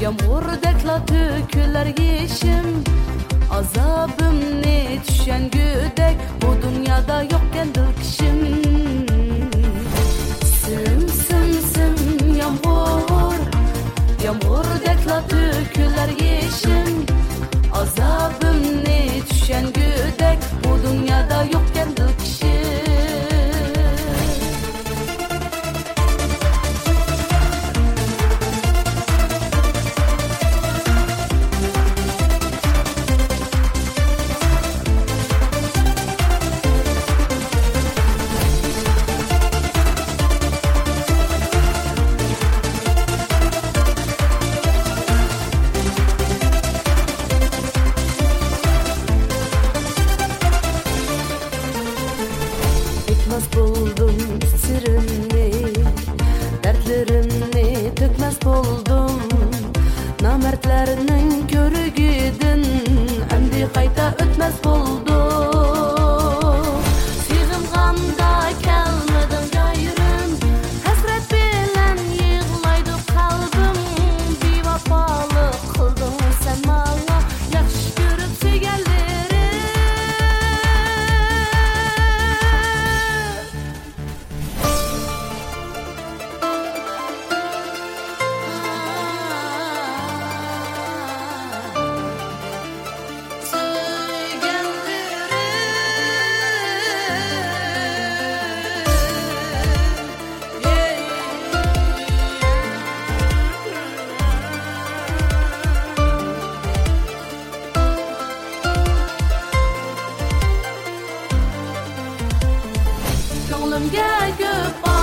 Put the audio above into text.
Yağmurdakla töküler yeşim. Azabım ne düşen güdek? Bu dünyada yokken dılkışım Sim sim sim yağmur. Yağmurdakla töküler yeşim. Azabım Bitmez buldum sırrını Dertlerimni tökmez buldum. Namertlerinin körügüdün Endi kayta ötmez buldum Oğlum gel göp